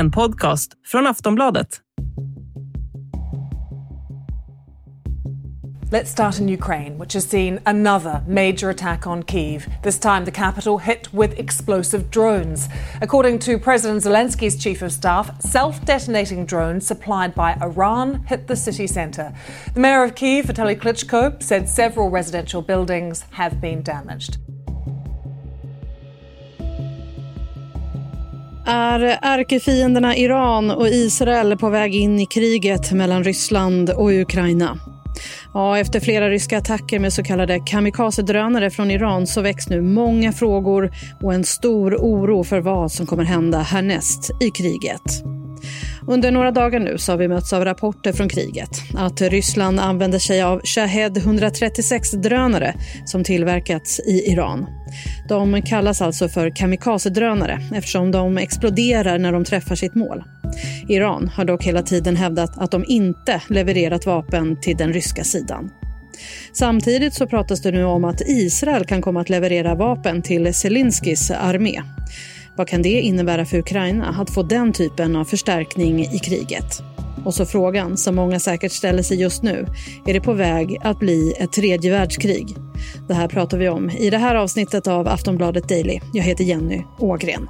en podcast från Aftonbladet. Let's start in Ukraine, which has seen another major attack on Kiev, this time the capital hit with explosive drones. According to President Zelensky's chief of staff, self detonating drones supplied by Iran hit the city centre. The mayor of Kiev, Vitaly Klitschko, said several residential buildings have been damaged. Är ärkefienderna Iran och Israel på väg in i kriget mellan Ryssland och Ukraina? Ja, efter flera ryska attacker med så kallade kamikazedrönare från Iran så väcks nu många frågor och en stor oro för vad som kommer hända härnäst i kriget. Under några dagar nu så har vi mötts av rapporter från kriget att Ryssland använder sig av Shahed 136-drönare som tillverkats i Iran. De kallas alltså för kamikazedrönare eftersom de exploderar när de träffar sitt mål. Iran har dock hela tiden hävdat att de inte levererat vapen till den ryska sidan. Samtidigt så pratas det nu om att Israel kan komma att leverera vapen till Zelenskis armé. Vad kan det innebära för Ukraina att få den typen av förstärkning i kriget? Och så frågan som många säkert ställer sig just nu. Är det på väg att bli ett tredje världskrig? Det här pratar vi om i det här avsnittet av Aftonbladet Daily. Jag heter Jenny Ågren.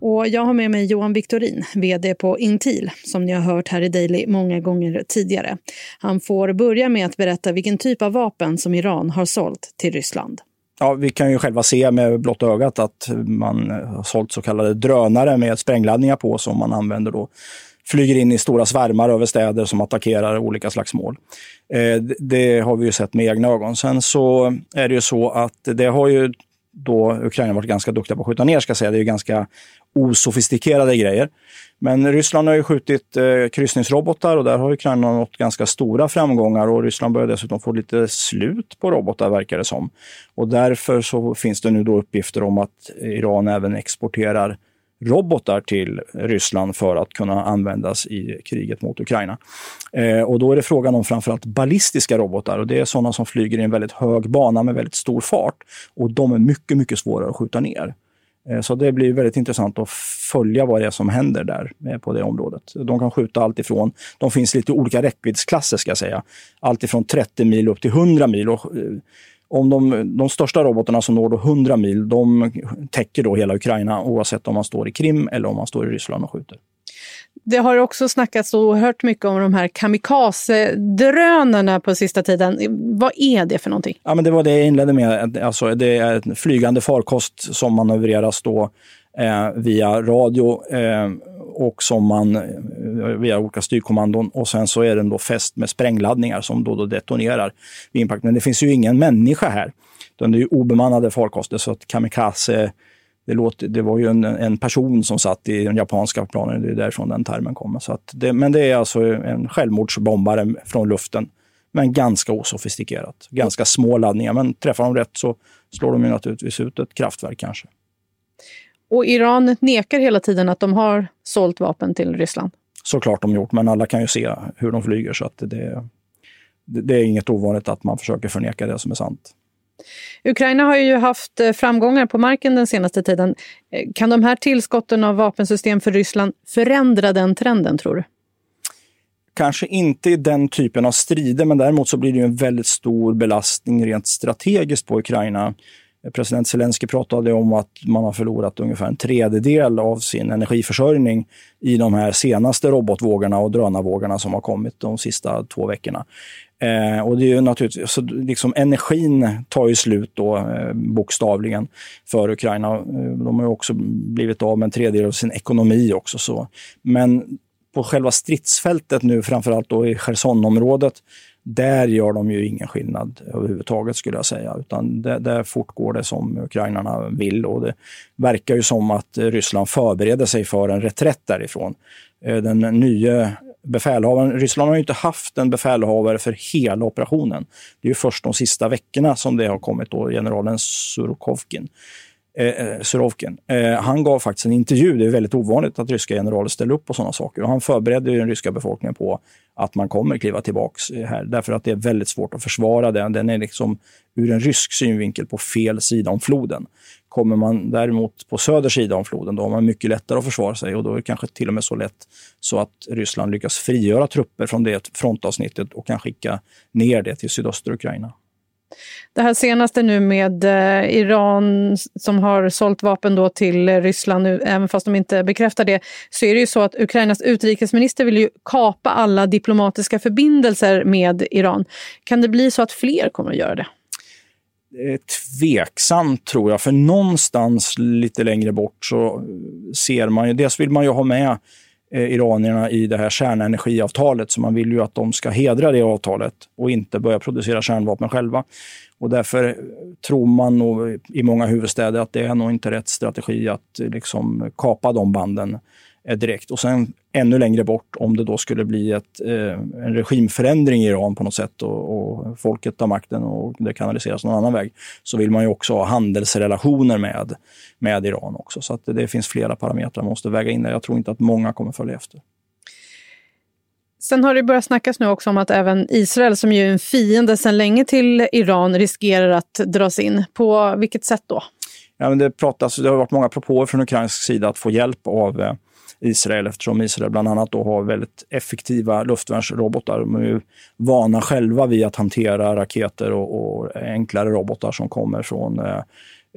Och jag har med mig Johan Victorin, vd på Intil, som ni har hört här i Daily många gånger tidigare. Han får börja med att berätta vilken typ av vapen som Iran har sålt till Ryssland. Ja, vi kan ju själva se med blotta ögat att man har sålt så kallade drönare med sprängladdningar på som man använder då flyger in i stora svärmar över städer som attackerar olika slags mål. Eh, det har vi ju sett med egna ögon. Sen så är det ju så att det har ju då Ukraina varit ganska duktiga på att skjuta ner, ska jag säga. Det är ju ganska osofistikerade grejer. Men Ryssland har ju skjutit eh, kryssningsrobotar och där har Ukraina nått ganska stora framgångar och Ryssland börjar dessutom få lite slut på robotar verkar det som. Och därför så finns det nu då uppgifter om att Iran även exporterar robotar till Ryssland för att kunna användas i kriget mot Ukraina. Eh, och då är det frågan om framförallt ballistiska robotar och det är sådana som flyger i en väldigt hög bana med väldigt stor fart. Och de är mycket, mycket svårare att skjuta ner. Eh, så det blir väldigt intressant att följa vad det är som händer där eh, på det området. De kan skjuta allt ifrån, de finns lite olika räckviddsklasser ska jag säga. Allt ifrån 30 mil upp till 100 mil. Och, eh, om de, de största robotarna som når då 100 mil, de täcker då hela Ukraina oavsett om man står i Krim eller om man står i Ryssland och skjuter. Det har också snackats oerhört mycket om de här kamikaze-drönarna på sista tiden. Vad är det för någonting? Ja, men det var det jag inledde med. Alltså, det är en flygande farkost som manövreras då, eh, via radio eh, och som man via olika styrkommandon och sen så är den då fäst med sprängladdningar som då, då detonerar vid impact. Men det finns ju ingen människa här. utan det är ju obemannade farkoster så att kamikaze det, låter, det var ju en, en, person som satt i den japanska planen, det är därifrån den termen kommer. Så det, men det är alltså en självmordsbombare från luften, men ganska osofistikerat. Ganska små laddningar, men träffar de rätt så slår de ju naturligtvis ut ett kraftverk kanske. Och Iran nekar hela tiden att de har sålt vapen till Ryssland? Såklart de gjort, men alla kan ju se hur de flyger så att det, det är inget ovanligt att man försöker förneka det som är sant. Ukraina har ju haft eh, framgångar på marken den senaste tiden. Eh, kan de här tillskotten av vapensystem för Ryssland förändra den trenden, tror du? Kanske inte i den typen av strider, men däremot så blir det en väldigt stor belastning rent strategiskt på Ukraina. President Zelensky pratade om att man har förlorat ungefär en tredjedel av sin energiförsörjning i de här senaste robotvågorna och drönarvågorna som har kommit de sista två veckorna. Eh, och det är ju naturligtvis, så liksom energin tar ju slut då eh, bokstavligen för Ukraina. Eh, de har också blivit av med en tredjedel av sin ekonomi också. Så. Men på själva stridsfältet nu, framförallt då i Chersonområdet, där gör de ju ingen skillnad överhuvudtaget skulle jag säga. Utan där, där fortgår det som ukrainarna vill och det verkar ju som att Ryssland förbereder sig för en reträtt därifrån. Eh, den nya befälhavaren, Ryssland har ju inte haft en befälhavare för hela operationen. Det är ju först de sista veckorna som det har kommit då, generalen Surokovkin. Eh, eh, Surovkin. Eh, han gav faktiskt en intervju, det är väldigt ovanligt att ryska generaler ställer upp på sådana saker. Och han förberedde den ryska befolkningen på att man kommer kliva tillbaka eh, här, därför att det är väldigt svårt att försvara den. Den är liksom ur en rysk synvinkel på fel sida om floden. Kommer man däremot på söder sida om floden, då har man mycket lättare att försvara sig och då är det kanske till och med så lätt så att Ryssland lyckas frigöra trupper från det frontavsnittet och kan skicka ner det till sydöstra Ukraina. Det här senaste nu med eh, Iran som har sålt vapen då till eh, Ryssland, nu, även fast de inte bekräftar det, så är det ju så att Ukrainas utrikesminister vill ju kapa alla diplomatiska förbindelser med Iran. Kan det bli så att fler kommer att göra det? tveksamt tror jag, för någonstans lite längre bort så eh, ser man ju, dels vill man ju ha med Eh, iranierna i det här kärnenergiavtalet, så man vill ju att de ska hedra det avtalet och inte börja producera kärnvapen själva. Och därför tror man nog i många huvudstäder att det är nog inte rätt strategi att eh, liksom kapa de banden direkt. Och sen ännu längre bort, om det då skulle bli ett, eh, en regimförändring i Iran på något sätt och, och, folket tar makten och det kanaliseras någon annan väg, så vill man ju också ha handelsrelationer med, med Iran också. Så att det, det finns flera parametrar man måste väga in där. Jag tror inte att många kommer följa efter. Sen har det börjat snackas nu också om att även Israel, som ju är en fiende sedan länge till Iran, riskerar att dras in. På vilket sätt då? Ja, men det, pratas, det har varit många propåer från ukrainsk sida att få hjälp av eh, Israel eftersom Israel bland annat då har väldigt effektiva luftvärnsrobotar. De är ju vana själva vid att hantera raketer och, och enklare robotar som kommer från eh,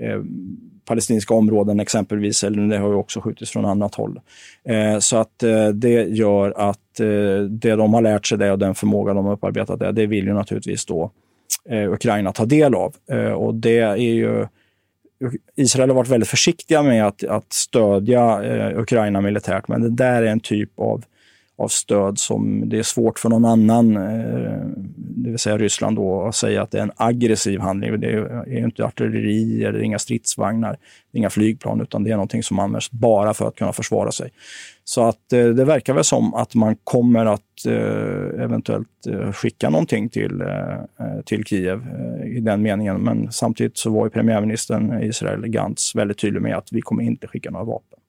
eh, palestinska områden exempelvis, eller det har ju också skjutits från annat håll. Eh, så att eh, det gör att eh, det de har lärt sig det och den förmåga de har upparbetat det, det vill ju naturligtvis då eh, Ukraina ta del av. Eh, och det är ju Israel har varit väldigt försiktiga med att, att stödja eh, Ukraina militärt, men det där är en typ av, av stöd som det är svårt för någon annan, eh, det vill säga Ryssland, då, att säga att det är en aggressiv handling. Det är, är inte artilleri, eller inga stridsvagnar, inga flygplan, utan det är någonting som används bara för att kunna försvara sig. Så att eh, det verkar väl som att man kommer att eh, eventuellt eh, skicka någonting till, till Kiev i den meningen. Men samtidigt så var ju premiärministern i Israel Gantz väldigt tydlig med att vi kommer inte skicka några vapen.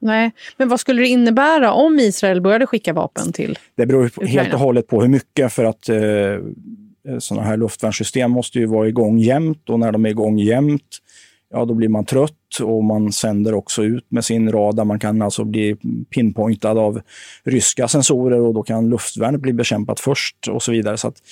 Nej, men vad skulle det innebära om Israel började skicka vapen till Det beror Ukraina? helt och hållet på hur mycket, för att eh, sådana här luftvärnssystem måste ju vara igång jämt och när de är igång jämt ja, då blir man trött och man sänder också ut med sin radar. Man kan alltså bli pinpointad av ryska sensorer och då kan luftvärnet bli bekämpat först och så vidare. Så att,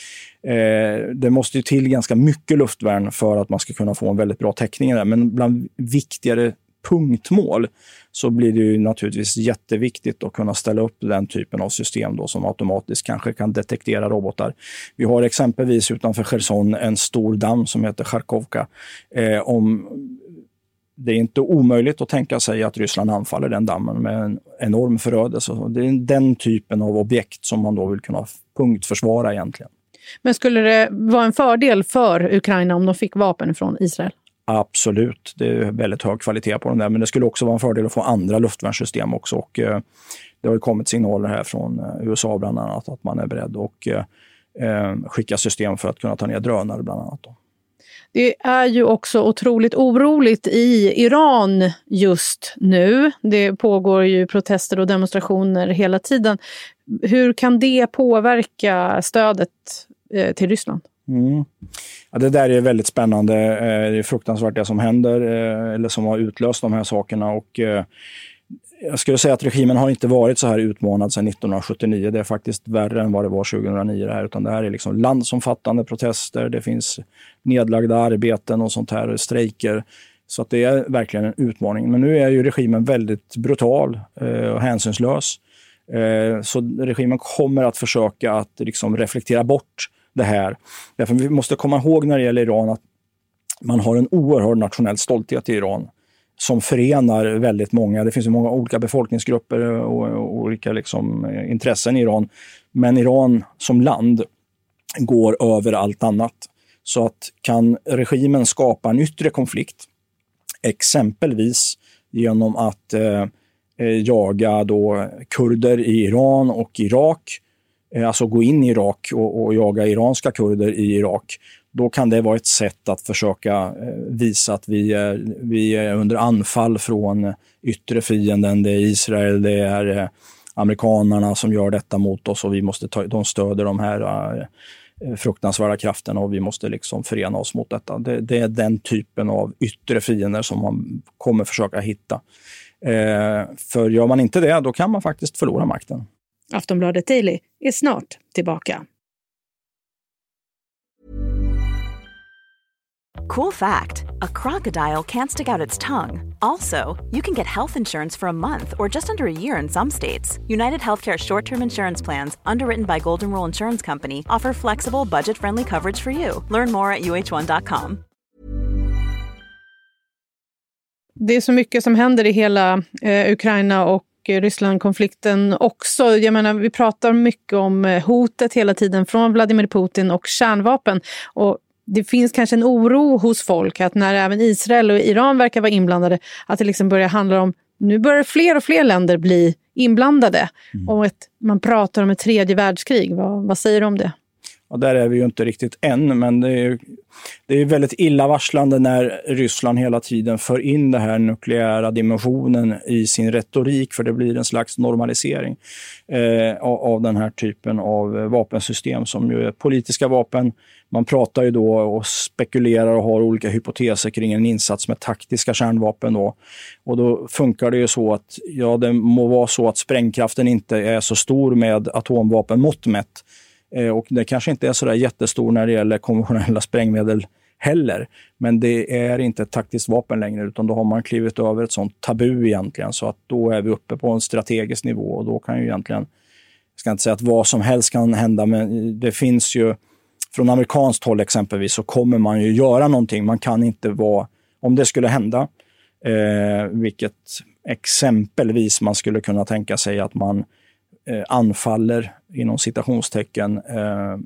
eh, det måste ju till ganska mycket luftvärn för att man ska kunna få en väldigt bra täckning där. Men bland viktigare punktmål så blir det ju naturligtvis jätteviktigt att kunna ställa upp den typen av system då som automatiskt kanske kan detektera robotar. Vi har exempelvis utanför Cherson en stor damm som heter Charkovka. Eh, om det är inte omöjligt att tänka sig att Ryssland anfaller den dammen med en enorm förödelse. Det är den typen av objekt som man då vill kunna punktförsvara egentligen. Men skulle det vara en fördel för Ukraina om de fick vapen från Israel? Absolut, det är väldigt hög kvalitet på dem där, men det skulle också vara en fördel att få andra luftvärnssystem också. Och, eh, det har ju kommit signaler här från eh, USA bland annat att man är beredd att eh, eh, skicka system för att kunna ta ner drönare bland annat. Då. Det är ju också otroligt oroligt i Iran just nu. Det pågår ju protester och demonstrationer hela tiden. Hur kan det påverka stödet eh, till Ryssland? Mm. Ja, det där är väldigt spännande. Eh, det är fruktansvärt det som händer, eh, eller som har utlöst de här sakerna. Och, eh, jag skulle säga att regimen har inte varit så här utmanad sedan 1979. Det är faktiskt värre än vad det var 2009. Det här, utan det här är liksom landsomfattande protester, det finns nedlagda arbeten och sånt här, strejker. Så att det är verkligen en utmaning. Men nu är ju regimen väldigt brutal och hänsynslös. Så regimen kommer att försöka att liksom reflektera bort det här. Därför vi måste komma ihåg när det gäller Iran att man har en oerhörd nationell stolthet i Iran som förenar väldigt många. Det finns många olika befolkningsgrupper och, olika liksom, eh, intressen i Iran. Men Iran som land går över allt annat. Så att kan regimen skapa en yttre konflikt, exempelvis genom att eh, eh jaga då kurder i Iran och Irak, Eh, Eh, alltså gå in i Irak och, och jaga iranska kurder i Irak, då kan det vara ett sätt att försöka eh, visa att vi är, vi är under anfall från yttre fienden. Det är Israel, det är eh, amerikanerna som gör detta mot oss och vi måste ta, de stöder de här fruktansvärda krafterna och vi måste liksom förena oss mot detta. Det, det, är den typen av yttre fiender som man kommer försöka hitta. Eh, för gör man inte det, då kan man faktiskt förlora makten. Aftonbladet Daily är snart tillbaka. Cool fact a crocodile can't stick out its tongue. Also, you can get health insurance for a month or just under a year in some states. United Healthcare short term insurance plans, underwritten by Golden Rule Insurance Company, offer flexible, budget friendly coverage for you. Learn more at uh1.com. Det är så mycket som händer i hela eh, Ukraina och Ryssland-konflikten också. Jag menar, vi pratar mycket om eh, hotet hela tiden från Vladimir Putin och kärnvapen. Och det finns kanske en oro hos folk att när även Israel och Iran verkar vara inblandade, att det liksom börjar handla om, nu börjar fler och fler länder bli inblandade. Mm. Och ett, man pratar om ett tredje världskrig. Vad, vad säger du om det? Och där är vi ju inte riktigt än, men det är, det är väldigt illavarslande när Ryssland hela tiden för in den här nukleära dimensionen i sin retorik, för det blir en slags normalisering eh, av, den här typen av vapensystem som ju är politiska vapen. Man pratar ju då och spekulerar och har olika hypoteser kring en insats med taktiska kärnvapen. Då. Och då funkar det ju så att, ja, det må vara så att sprängkraften inte är så stor med atomvapenmått mätt, Eh, och det kanske inte är så där jättestor när det gäller konventionella sprängmedel heller. Men det är inte ett taktiskt vapen längre, utan då har man klivit över ett sånt tabu egentligen. Så att då är vi uppe på en strategisk nivå och då kan ju egentligen, jag ska inte säga att vad som helst kan hända, men det finns ju, från amerikanskt håll exempelvis, så kommer man ju göra någonting. Man kan inte vara, om det skulle hända, eh, vilket exempelvis man skulle kunna tänka sig att man eh, anfaller inom citationstecken, eh,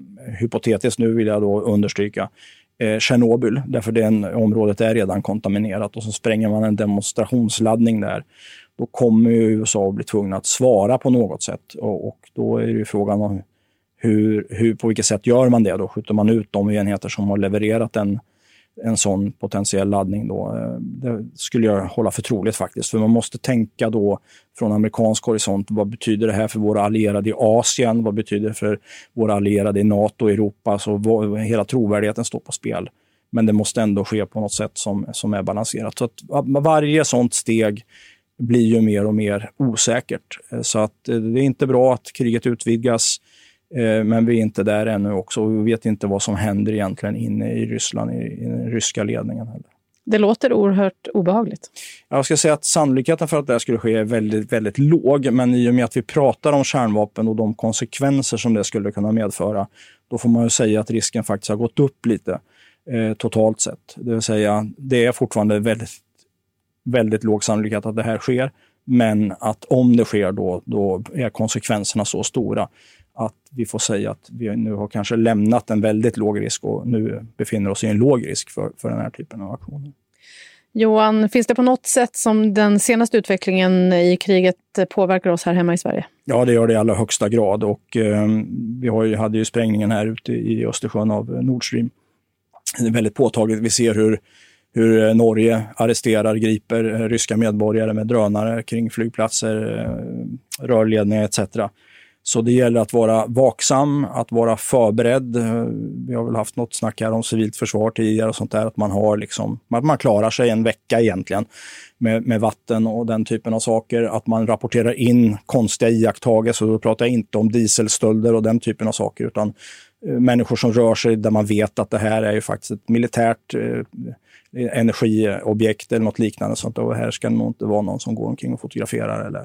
hypotetiskt nu vill jag då understryka, eh, Tjernobyl, därför det området är redan kontaminerat och så spränger man en demonstrationsladdning där. Då kommer ju USA att bli tvungna att svara på något sätt och, och då är det ju frågan om hur, hur, på vilket sätt gör man det? Då skjuter man ut de enheter som har levererat den en sån potentiell laddning. Då. Eh, det skulle jag hålla för troligt faktiskt. För man måste tänka då från amerikansk horisont. Vad betyder det här för våra allierade i Asien? Vad betyder det för våra allierade i NATO och Europa? Så hela trovärdigheten står på spel. Men det måste ändå ske på något sätt som, som är balanserat. Så att varje sånt steg blir ju mer och mer osäkert. Eh, så att eh, det är inte bra att kriget utvidgas. Eh, men vi är inte där ännu också. Vi vet inte vad som händer egentligen inne i Ryssland, i, den ryska ledningen. Heller. Det låter oerhört obehagligt. Jag ska säga att sannolikheten för att det skulle ske är väldigt, väldigt låg. Men i och med att vi pratar om kärnvapen och de konsekvenser som det skulle kunna medföra, då får man ju säga att risken faktiskt har gått upp lite eh, totalt sett. Det vill säga, det är fortfarande väldigt, väldigt låg sannolikhet att det här sker. Men att om det sker då, då är konsekvenserna så stora att vi får säga att vi nu har kanske lämnat en väldigt låg risk och nu befinner oss i en låg risk för, för den här typen av aktioner. Johan, finns det på något sätt som den senaste utvecklingen i kriget påverkar oss här hemma i Sverige? Ja, det gör det i allra högsta grad. Och, eh, vi har ju, hade ju sprängningen här ute i Östersjön av Nord Stream. Det är väldigt påtagligt. Vi ser hur, hur Norge arresterar, griper ryska medborgare med drönare kring flygplatser, rörledningar etc. Så det gäller att vara vaksam, att vara förberedd. Eh, vi har väl haft något snack här om civilt försvar tidigare och sånt där, att man har liksom, att man klarar sig en vecka egentligen med, med vatten och den typen av saker. Att man rapporterar in konstiga iakttagelser. Då pratar jag inte om dieselstölder och den typen av saker, utan eh, människor som rör sig där man vet att det här är ju faktiskt ett militärt eh, energiobjekt eller något liknande. Sånt. Och här ska det nog inte vara någon som går omkring och fotograferar eller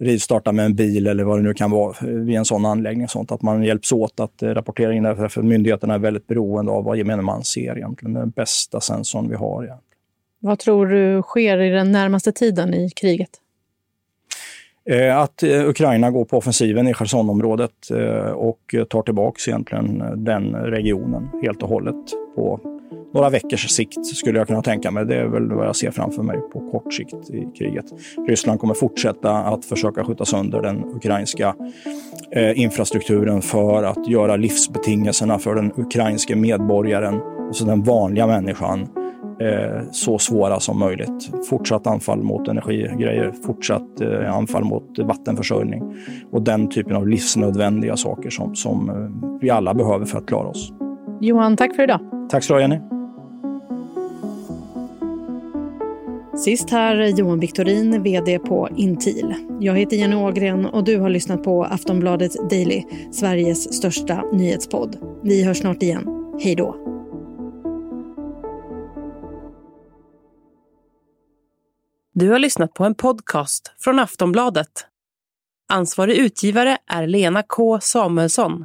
rivstarta med en bil eller vad det nu kan vara vid en sån anläggning. Sånt, att man hjälps åt att eh, rapportera in det. För myndigheterna är väldigt beroende av vad gemene man ser egentligen. Den bästa sensorn vi har. Egentligen. Vad tror du sker i den närmaste tiden i kriget? Eh, att eh, Ukraina går på offensiven i Chersonområdet och tar tillbaka egentligen den regionen helt och hållet på några veckors sikt skulle jag kunna tänka mig. Det är väl vad jag ser framför mig på kort sikt i kriget. Ryssland kommer fortsätta att försöka skjuta sönder den ukrainska eh, infrastrukturen för att göra livsbetingelserna för den ukrainske medborgaren, alltså den vanliga människan, eh, så svåra som möjligt. Fortsatt anfall mot energigrejer, fortsatt eh, anfall mot vattenförsörjning och den typen av livsnödvändiga saker som, som eh, vi alla behöver för att klara oss. Johan, tack för idag. Tack så du Jenny. Sist här Johan Victorin, VD på Intil. Jag heter Jenny Ågren och du har lyssnat på Aftonbladet Daily, Sveriges största nyhetspodd. Vi hörs snart igen. Hej då! Du har lyssnat på en podcast från Aftonbladet. Ansvarig utgivare är Lena K Samuelsson.